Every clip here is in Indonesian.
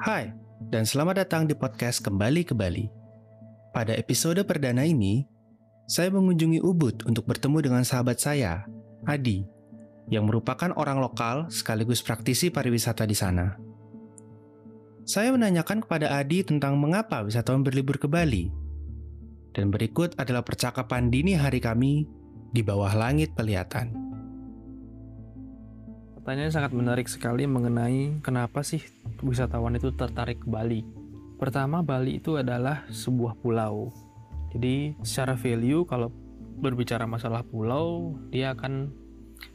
Hai, dan selamat datang di podcast Kembali ke Bali. Pada episode perdana ini, saya mengunjungi Ubud untuk bertemu dengan sahabat saya, Adi, yang merupakan orang lokal sekaligus praktisi pariwisata di sana. Saya menanyakan kepada Adi tentang mengapa wisatawan berlibur ke Bali. Dan berikut adalah percakapan dini hari kami di bawah langit pelihatan. Pertanyaan sangat menarik sekali mengenai kenapa sih wisatawan itu tertarik ke Bali. Pertama, Bali itu adalah sebuah pulau. Jadi, secara value kalau berbicara masalah pulau, dia akan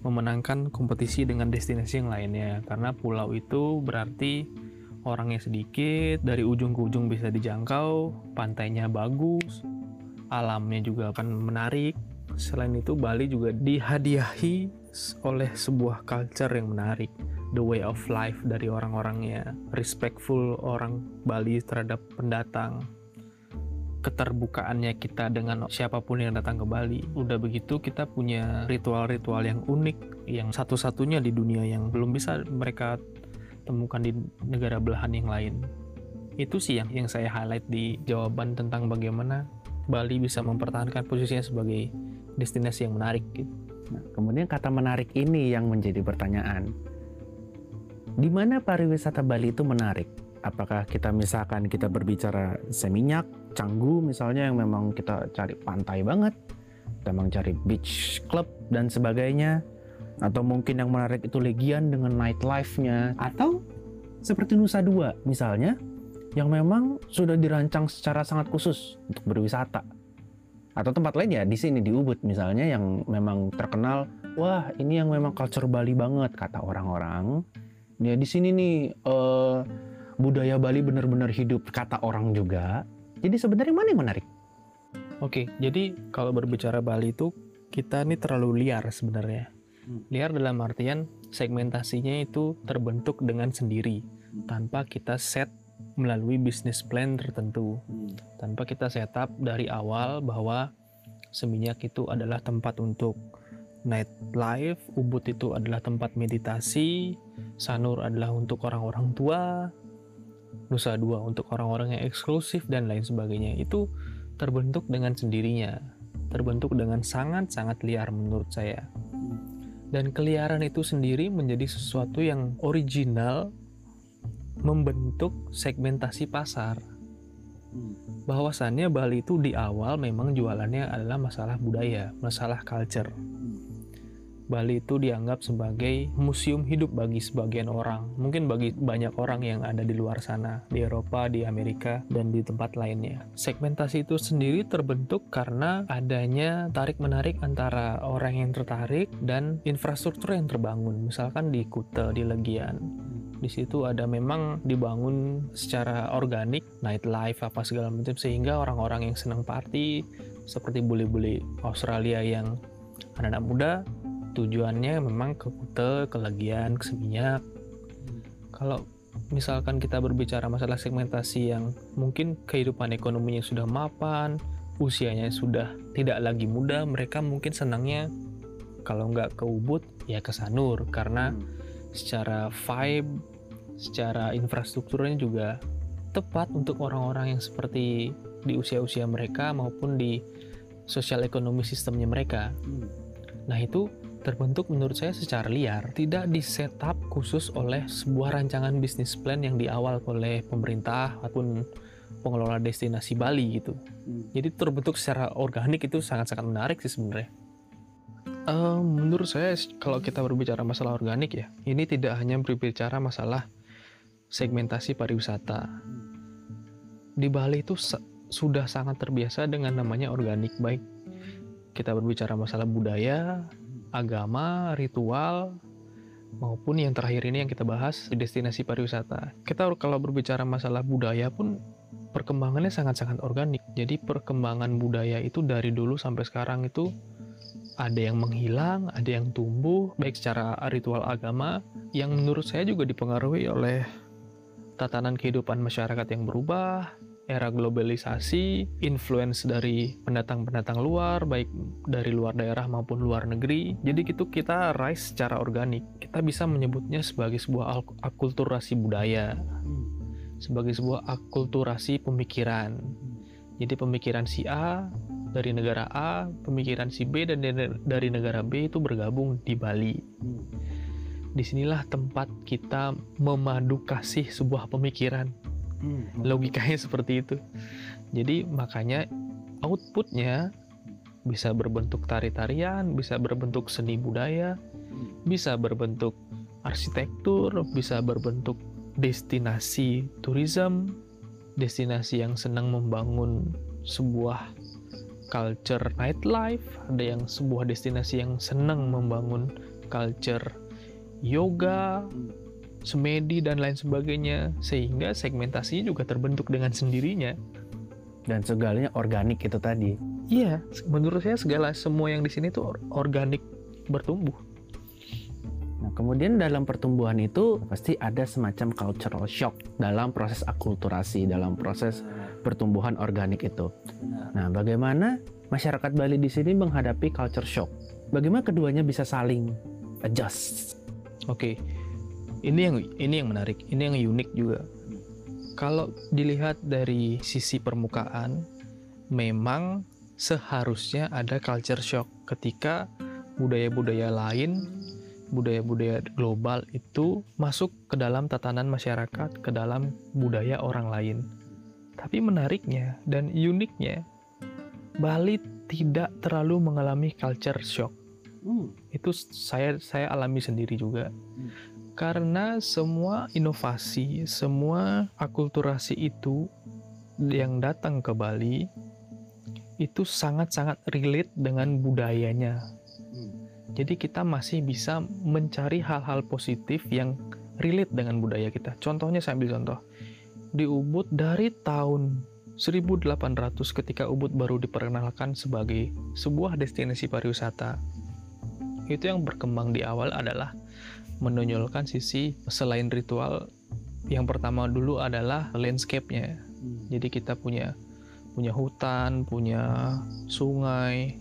memenangkan kompetisi dengan destinasi yang lainnya karena pulau itu berarti orangnya sedikit, dari ujung ke ujung bisa dijangkau, pantainya bagus, alamnya juga akan menarik. Selain itu, Bali juga dihadiahi oleh sebuah culture yang menarik the way of life dari orang-orangnya respectful orang Bali terhadap pendatang keterbukaannya kita dengan siapa pun yang datang ke Bali. Udah begitu kita punya ritual-ritual yang unik yang satu-satunya di dunia yang belum bisa mereka temukan di negara belahan yang lain. Itu sih yang yang saya highlight di jawaban tentang bagaimana Bali bisa mempertahankan posisinya sebagai destinasi yang menarik gitu. Nah, kemudian kata menarik ini yang menjadi pertanyaan. Di mana pariwisata Bali itu menarik? Apakah kita misalkan kita berbicara Seminyak, Canggu misalnya yang memang kita cari pantai banget, kita memang cari beach club dan sebagainya, atau mungkin yang menarik itu Legian dengan nightlife-nya, atau seperti Nusa Dua misalnya, yang memang sudah dirancang secara sangat khusus untuk berwisata atau tempat lain ya di sini di Ubud misalnya yang memang terkenal wah ini yang memang culture Bali banget kata orang-orang ya di sini nih uh, budaya Bali benar-benar hidup kata orang juga. Jadi sebenarnya mana yang menarik? Oke jadi kalau berbicara Bali itu kita ini terlalu liar sebenarnya. Hmm. liar dalam artian segmentasinya itu terbentuk dengan sendiri tanpa kita set melalui bisnis plan tertentu. Hmm. tanpa kita setup dari awal bahwa Seminyak itu adalah tempat untuk night life, Ubud itu adalah tempat meditasi, Sanur adalah untuk orang-orang tua, Nusa Dua untuk orang-orang yang eksklusif dan lain sebagainya. Itu terbentuk dengan sendirinya, terbentuk dengan sangat-sangat liar menurut saya. Dan keliaran itu sendiri menjadi sesuatu yang original membentuk segmentasi pasar. Bahwasannya Bali itu di awal memang jualannya adalah masalah budaya, masalah culture. Bali itu dianggap sebagai museum hidup bagi sebagian orang, mungkin bagi banyak orang yang ada di luar sana, di Eropa, di Amerika, dan di tempat lainnya. Segmentasi itu sendiri terbentuk karena adanya tarik-menarik antara orang yang tertarik dan infrastruktur yang terbangun, misalkan di Kuta, di Legian. Di situ ada memang dibangun secara organik, nightlife apa segala macam, sehingga orang-orang yang senang party, seperti bule-bule Australia yang anak-anak muda tujuannya memang ke Kute, ke Legian, ke Seminyak. Kalau misalkan kita berbicara masalah segmentasi yang mungkin kehidupan ekonominya sudah mapan, usianya sudah tidak lagi muda, mereka mungkin senangnya kalau nggak ke Ubud ya ke Sanur karena secara vibe, secara infrastrukturnya juga tepat untuk orang-orang yang seperti di usia-usia mereka maupun di sosial ekonomi sistemnya mereka. Nah itu terbentuk menurut saya secara liar, tidak di setup khusus oleh sebuah rancangan bisnis plan yang diawal oleh pemerintah ataupun pengelola destinasi Bali gitu. Hmm. Jadi terbentuk secara organik itu sangat-sangat menarik sih sebenarnya. Uh, menurut saya kalau kita berbicara masalah organik ya, ini tidak hanya berbicara masalah segmentasi pariwisata. Di Bali itu sudah sangat terbiasa dengan namanya organik baik kita berbicara masalah budaya, agama, ritual, maupun yang terakhir ini yang kita bahas destinasi pariwisata. Kita kalau berbicara masalah budaya pun perkembangannya sangat-sangat organik. Jadi perkembangan budaya itu dari dulu sampai sekarang itu ada yang menghilang, ada yang tumbuh, baik secara ritual agama yang menurut saya juga dipengaruhi oleh tatanan kehidupan masyarakat yang berubah, era globalisasi, influence dari pendatang-pendatang luar, baik dari luar daerah maupun luar negeri. Jadi gitu kita rise secara organik. Kita bisa menyebutnya sebagai sebuah akulturasi budaya. sebagai sebuah akulturasi pemikiran. Jadi pemikiran si A dari negara A, pemikiran si B dan dari negara B itu bergabung di Bali. Di sinilah tempat kita memadu kasih sebuah pemikiran. Logikanya seperti itu. Jadi makanya outputnya bisa berbentuk tari-tarian, bisa berbentuk seni budaya, bisa berbentuk arsitektur, bisa berbentuk destinasi tourism, destinasi yang senang membangun sebuah culture nightlife, ada yang sebuah destinasi yang senang membangun culture yoga, semedi dan lain sebagainya sehingga segmentasinya juga terbentuk dengan sendirinya dan segalanya organik itu tadi. Iya, menurut saya segala semua yang di sini tuh organik bertumbuh. Kemudian dalam pertumbuhan itu pasti ada semacam cultural shock dalam proses akulturasi, dalam proses pertumbuhan organik itu. Nah, bagaimana masyarakat Bali di sini menghadapi culture shock? Bagaimana keduanya bisa saling adjust? Oke, ini yang ini yang menarik, ini yang unik juga. Kalau dilihat dari sisi permukaan, memang seharusnya ada culture shock ketika budaya-budaya lain budaya-budaya global itu masuk ke dalam tatanan masyarakat, ke dalam budaya orang lain. Tapi menariknya dan uniknya, Bali tidak terlalu mengalami culture shock. Hmm. Itu saya saya alami sendiri juga. Hmm. Karena semua inovasi, semua akulturasi itu yang datang ke Bali itu sangat-sangat relate dengan budayanya jadi kita masih bisa mencari hal-hal positif yang relate dengan budaya kita. Contohnya saya ambil contoh. Di Ubud dari tahun 1800 ketika Ubud baru diperkenalkan sebagai sebuah destinasi pariwisata. Itu yang berkembang di awal adalah menonjolkan sisi selain ritual yang pertama dulu adalah landscape-nya. Jadi kita punya punya hutan, punya sungai,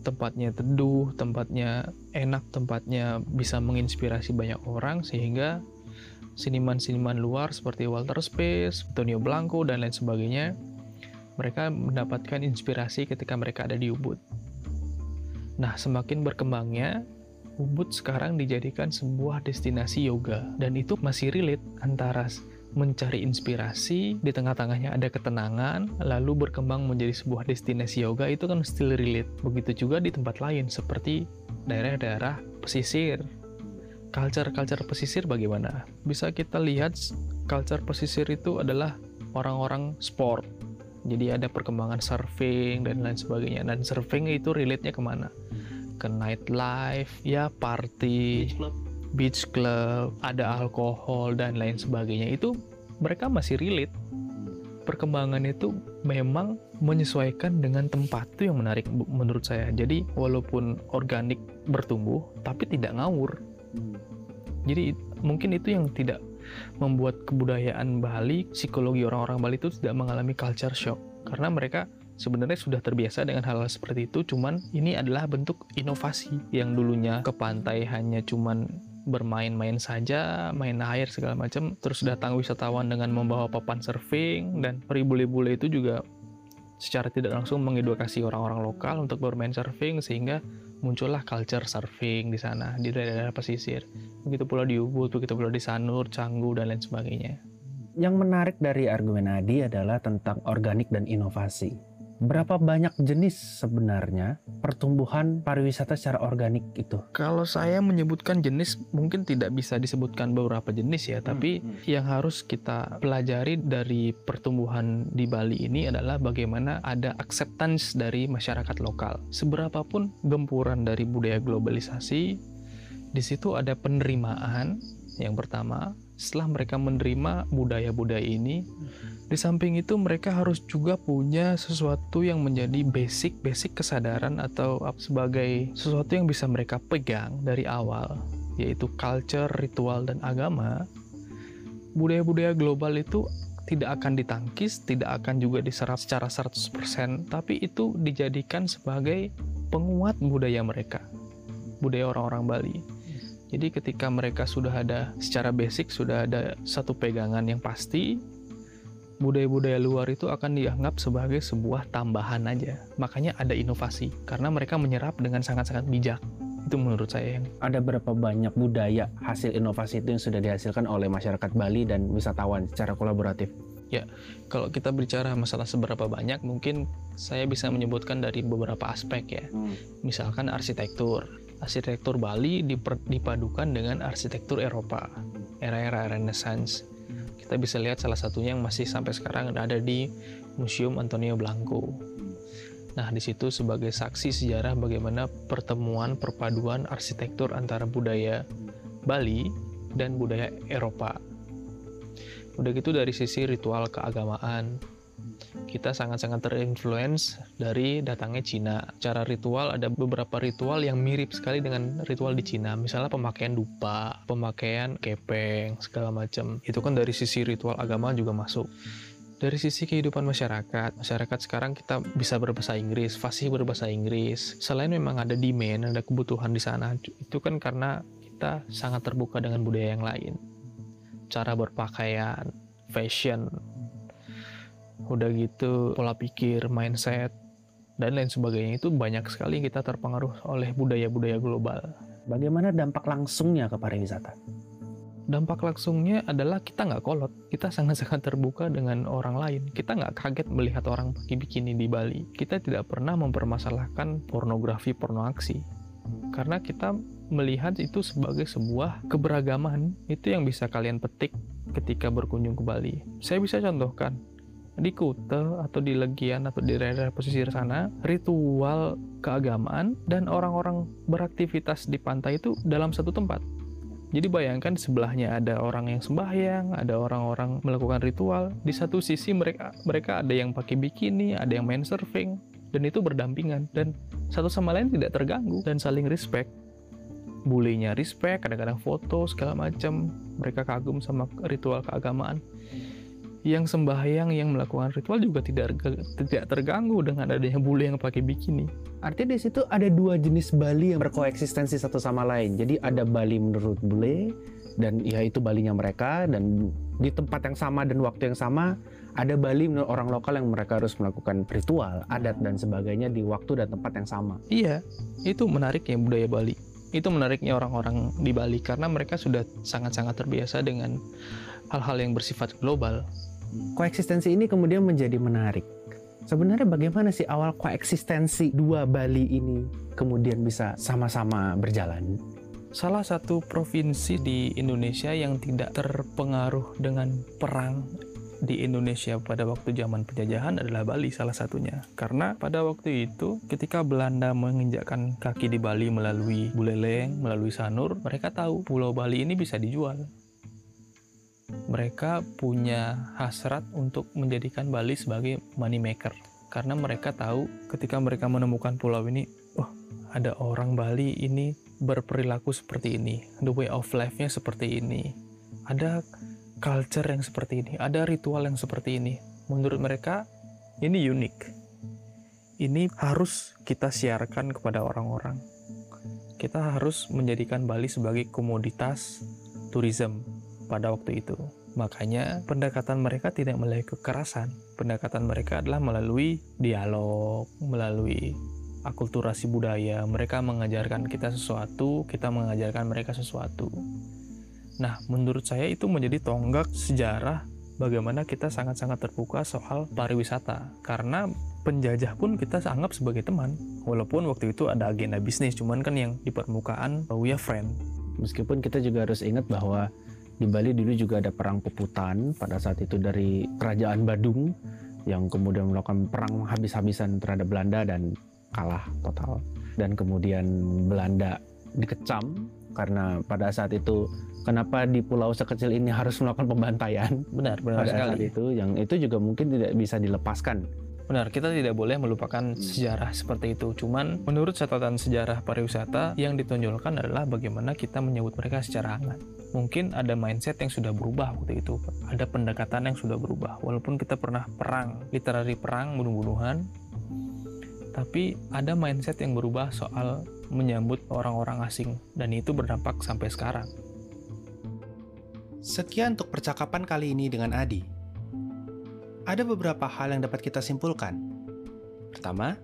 tempatnya teduh, tempatnya enak, tempatnya bisa menginspirasi banyak orang sehingga seniman-seniman luar seperti Walter Space, Antonio Blanco dan lain sebagainya mereka mendapatkan inspirasi ketika mereka ada di Ubud. Nah, semakin berkembangnya Ubud sekarang dijadikan sebuah destinasi yoga dan itu masih relate antara mencari inspirasi, di tengah-tengahnya ada ketenangan, lalu berkembang menjadi sebuah destinasi yoga itu kan still relate. Begitu juga di tempat lain seperti daerah-daerah pesisir. Culture-culture pesisir bagaimana? Bisa kita lihat culture pesisir itu adalah orang-orang sport. Jadi ada perkembangan surfing dan lain sebagainya. Dan surfing itu relate-nya ke mana? Ke nightlife, ya party, beach club, ada alkohol dan lain sebagainya itu mereka masih relate. Perkembangan itu memang menyesuaikan dengan tempat itu yang menarik menurut saya. Jadi walaupun organik bertumbuh tapi tidak ngawur. Jadi mungkin itu yang tidak membuat kebudayaan Bali, psikologi orang-orang Bali itu tidak mengalami culture shock karena mereka sebenarnya sudah terbiasa dengan hal-hal seperti itu cuman ini adalah bentuk inovasi yang dulunya ke pantai hanya cuman bermain-main saja, main air segala macam. Terus datang wisatawan dengan membawa papan surfing dan bule-bule itu juga secara tidak langsung mengedukasi orang-orang lokal untuk bermain surfing sehingga muncullah culture surfing di sana di daerah-daerah pesisir. Begitu pula di Ubud, begitu pula di Sanur, Canggu dan lain sebagainya. Yang menarik dari argumen Adi adalah tentang organik dan inovasi berapa banyak jenis sebenarnya pertumbuhan pariwisata secara organik itu? Kalau saya menyebutkan jenis mungkin tidak bisa disebutkan beberapa jenis ya, hmm, tapi hmm. yang harus kita pelajari dari pertumbuhan di Bali ini adalah bagaimana ada acceptance dari masyarakat lokal. Seberapapun gempuran dari budaya globalisasi, di situ ada penerimaan yang pertama, setelah mereka menerima budaya-budaya ini, di samping itu mereka harus juga punya sesuatu yang menjadi basic-basic kesadaran atau sebagai sesuatu yang bisa mereka pegang dari awal, yaitu culture, ritual, dan agama. Budaya-budaya global itu tidak akan ditangkis, tidak akan juga diserap secara 100%, tapi itu dijadikan sebagai penguat budaya mereka, budaya orang-orang Bali. Jadi ketika mereka sudah ada secara basic, sudah ada satu pegangan yang pasti, budaya-budaya luar itu akan dianggap sebagai sebuah tambahan aja. Makanya ada inovasi, karena mereka menyerap dengan sangat-sangat bijak. Itu menurut saya yang Ada berapa banyak budaya hasil inovasi itu yang sudah dihasilkan oleh masyarakat Bali dan wisatawan secara kolaboratif? kalau kita bicara masalah seberapa banyak, mungkin saya bisa menyebutkan dari beberapa aspek ya. Misalkan arsitektur. Arsitektur Bali dipadukan dengan arsitektur Eropa, era-era Renaissance. Kita bisa lihat salah satunya yang masih sampai sekarang ada di Museum Antonio Blanco. Nah, di situ sebagai saksi sejarah bagaimana pertemuan perpaduan arsitektur antara budaya Bali dan budaya Eropa. Udah gitu dari sisi ritual keagamaan, kita sangat-sangat terinfluence dari datangnya Cina. Cara ritual ada beberapa ritual yang mirip sekali dengan ritual di Cina. Misalnya pemakaian dupa, pemakaian kepeng, segala macam. Itu kan dari sisi ritual agama juga masuk. Dari sisi kehidupan masyarakat, masyarakat sekarang kita bisa berbahasa Inggris, fasih berbahasa Inggris. Selain memang ada demand, ada kebutuhan di sana, itu kan karena kita sangat terbuka dengan budaya yang lain. Cara berpakaian, fashion, udah gitu pola pikir, mindset, dan lain sebagainya itu banyak sekali kita terpengaruh oleh budaya-budaya global. Bagaimana dampak langsungnya ke pariwisata? Dampak langsungnya adalah kita nggak kolot, kita sangat-sangat terbuka dengan orang lain. Kita nggak kaget melihat orang pakai bikini di Bali. Kita tidak pernah mempermasalahkan pornografi porno aksi. Karena kita melihat itu sebagai sebuah keberagaman. Itu yang bisa kalian petik ketika berkunjung ke Bali. Saya bisa contohkan, di Kute atau di Legian atau di daerah pesisir sana, ritual keagamaan dan orang-orang beraktivitas di pantai itu dalam satu tempat. Jadi bayangkan sebelahnya ada orang yang sembahyang, ada orang-orang melakukan ritual. Di satu sisi mereka mereka ada yang pakai bikini, ada yang main surfing, dan itu berdampingan dan satu sama lain tidak terganggu dan saling respect. Bulenya respect, kadang-kadang foto segala macam. Mereka kagum sama ritual keagamaan. Yang sembahyang yang melakukan ritual juga tidak tidak terganggu dengan adanya bule yang pakai bikini. Artinya di situ ada dua jenis Bali yang berkoeksistensi satu sama lain. Jadi ada Bali menurut bule dan ya itu Balinya mereka dan di tempat yang sama dan waktu yang sama ada Bali menurut orang lokal yang mereka harus melakukan ritual, adat dan sebagainya di waktu dan tempat yang sama. Iya, itu menariknya budaya Bali. Itu menariknya orang-orang di Bali karena mereka sudah sangat-sangat terbiasa dengan hal-hal yang bersifat global. Koeksistensi ini kemudian menjadi menarik. Sebenarnya bagaimana sih awal koeksistensi dua Bali ini kemudian bisa sama-sama berjalan? Salah satu provinsi di Indonesia yang tidak terpengaruh dengan perang di Indonesia pada waktu zaman penjajahan adalah Bali salah satunya. Karena pada waktu itu ketika Belanda menginjakkan kaki di Bali melalui Buleleng, melalui Sanur, mereka tahu pulau Bali ini bisa dijual. Mereka punya hasrat untuk menjadikan Bali sebagai money maker. Karena mereka tahu ketika mereka menemukan pulau ini, oh ada orang Bali ini berperilaku seperti ini, the way of life-nya seperti ini. Ada culture yang seperti ini, ada ritual yang seperti ini. Menurut mereka, ini unik. Ini harus kita siarkan kepada orang-orang. Kita harus menjadikan Bali sebagai komoditas tourism pada waktu itu. Makanya pendekatan mereka tidak melalui kekerasan. Pendekatan mereka adalah melalui dialog, melalui akulturasi budaya. Mereka mengajarkan kita sesuatu, kita mengajarkan mereka sesuatu. Nah, menurut saya itu menjadi tonggak sejarah bagaimana kita sangat-sangat terbuka soal pariwisata. Karena penjajah pun kita anggap sebagai teman. Walaupun waktu itu ada agenda bisnis, cuman kan yang di permukaan we are friend. Meskipun kita juga harus ingat bahwa di Bali dulu juga ada perang peputan pada saat itu dari kerajaan Badung yang kemudian melakukan perang habis-habisan terhadap Belanda dan kalah total. Dan kemudian Belanda dikecam karena pada saat itu kenapa di pulau sekecil ini harus melakukan pembantaian Benar, benar pada saat sekali. itu yang itu juga mungkin tidak bisa dilepaskan Benar, kita tidak boleh melupakan sejarah seperti itu. Cuman menurut catatan sejarah pariwisata yang ditonjolkan adalah bagaimana kita menyebut mereka secara hangat. Mungkin ada mindset yang sudah berubah waktu itu. Ada pendekatan yang sudah berubah. Walaupun kita pernah perang, literary perang, bunuh-bunuhan, tapi ada mindset yang berubah soal menyambut orang-orang asing dan itu berdampak sampai sekarang. Sekian untuk percakapan kali ini dengan Adi. Ada beberapa hal yang dapat kita simpulkan. Pertama,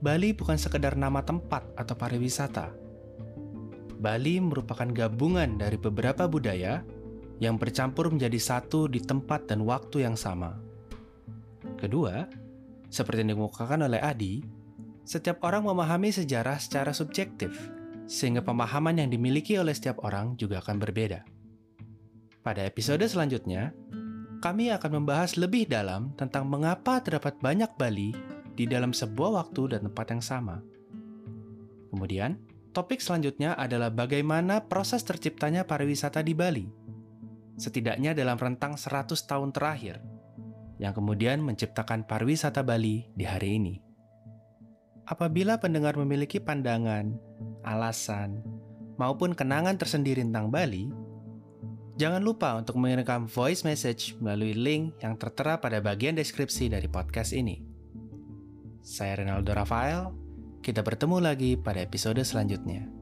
Bali bukan sekedar nama tempat atau pariwisata. Bali merupakan gabungan dari beberapa budaya yang bercampur menjadi satu di tempat dan waktu yang sama. Kedua, seperti yang dikemukakan oleh Adi, setiap orang memahami sejarah secara subjektif, sehingga pemahaman yang dimiliki oleh setiap orang juga akan berbeda. Pada episode selanjutnya, kami akan membahas lebih dalam tentang mengapa terdapat banyak Bali di dalam sebuah waktu dan tempat yang sama. Kemudian, topik selanjutnya adalah bagaimana proses terciptanya pariwisata di Bali. Setidaknya dalam rentang 100 tahun terakhir, yang kemudian menciptakan pariwisata Bali di hari ini. Apabila pendengar memiliki pandangan, alasan, maupun kenangan tersendiri tentang Bali, Jangan lupa untuk mengirimkan voice message melalui link yang tertera pada bagian deskripsi dari podcast ini. Saya Renaldo Rafael, kita bertemu lagi pada episode selanjutnya.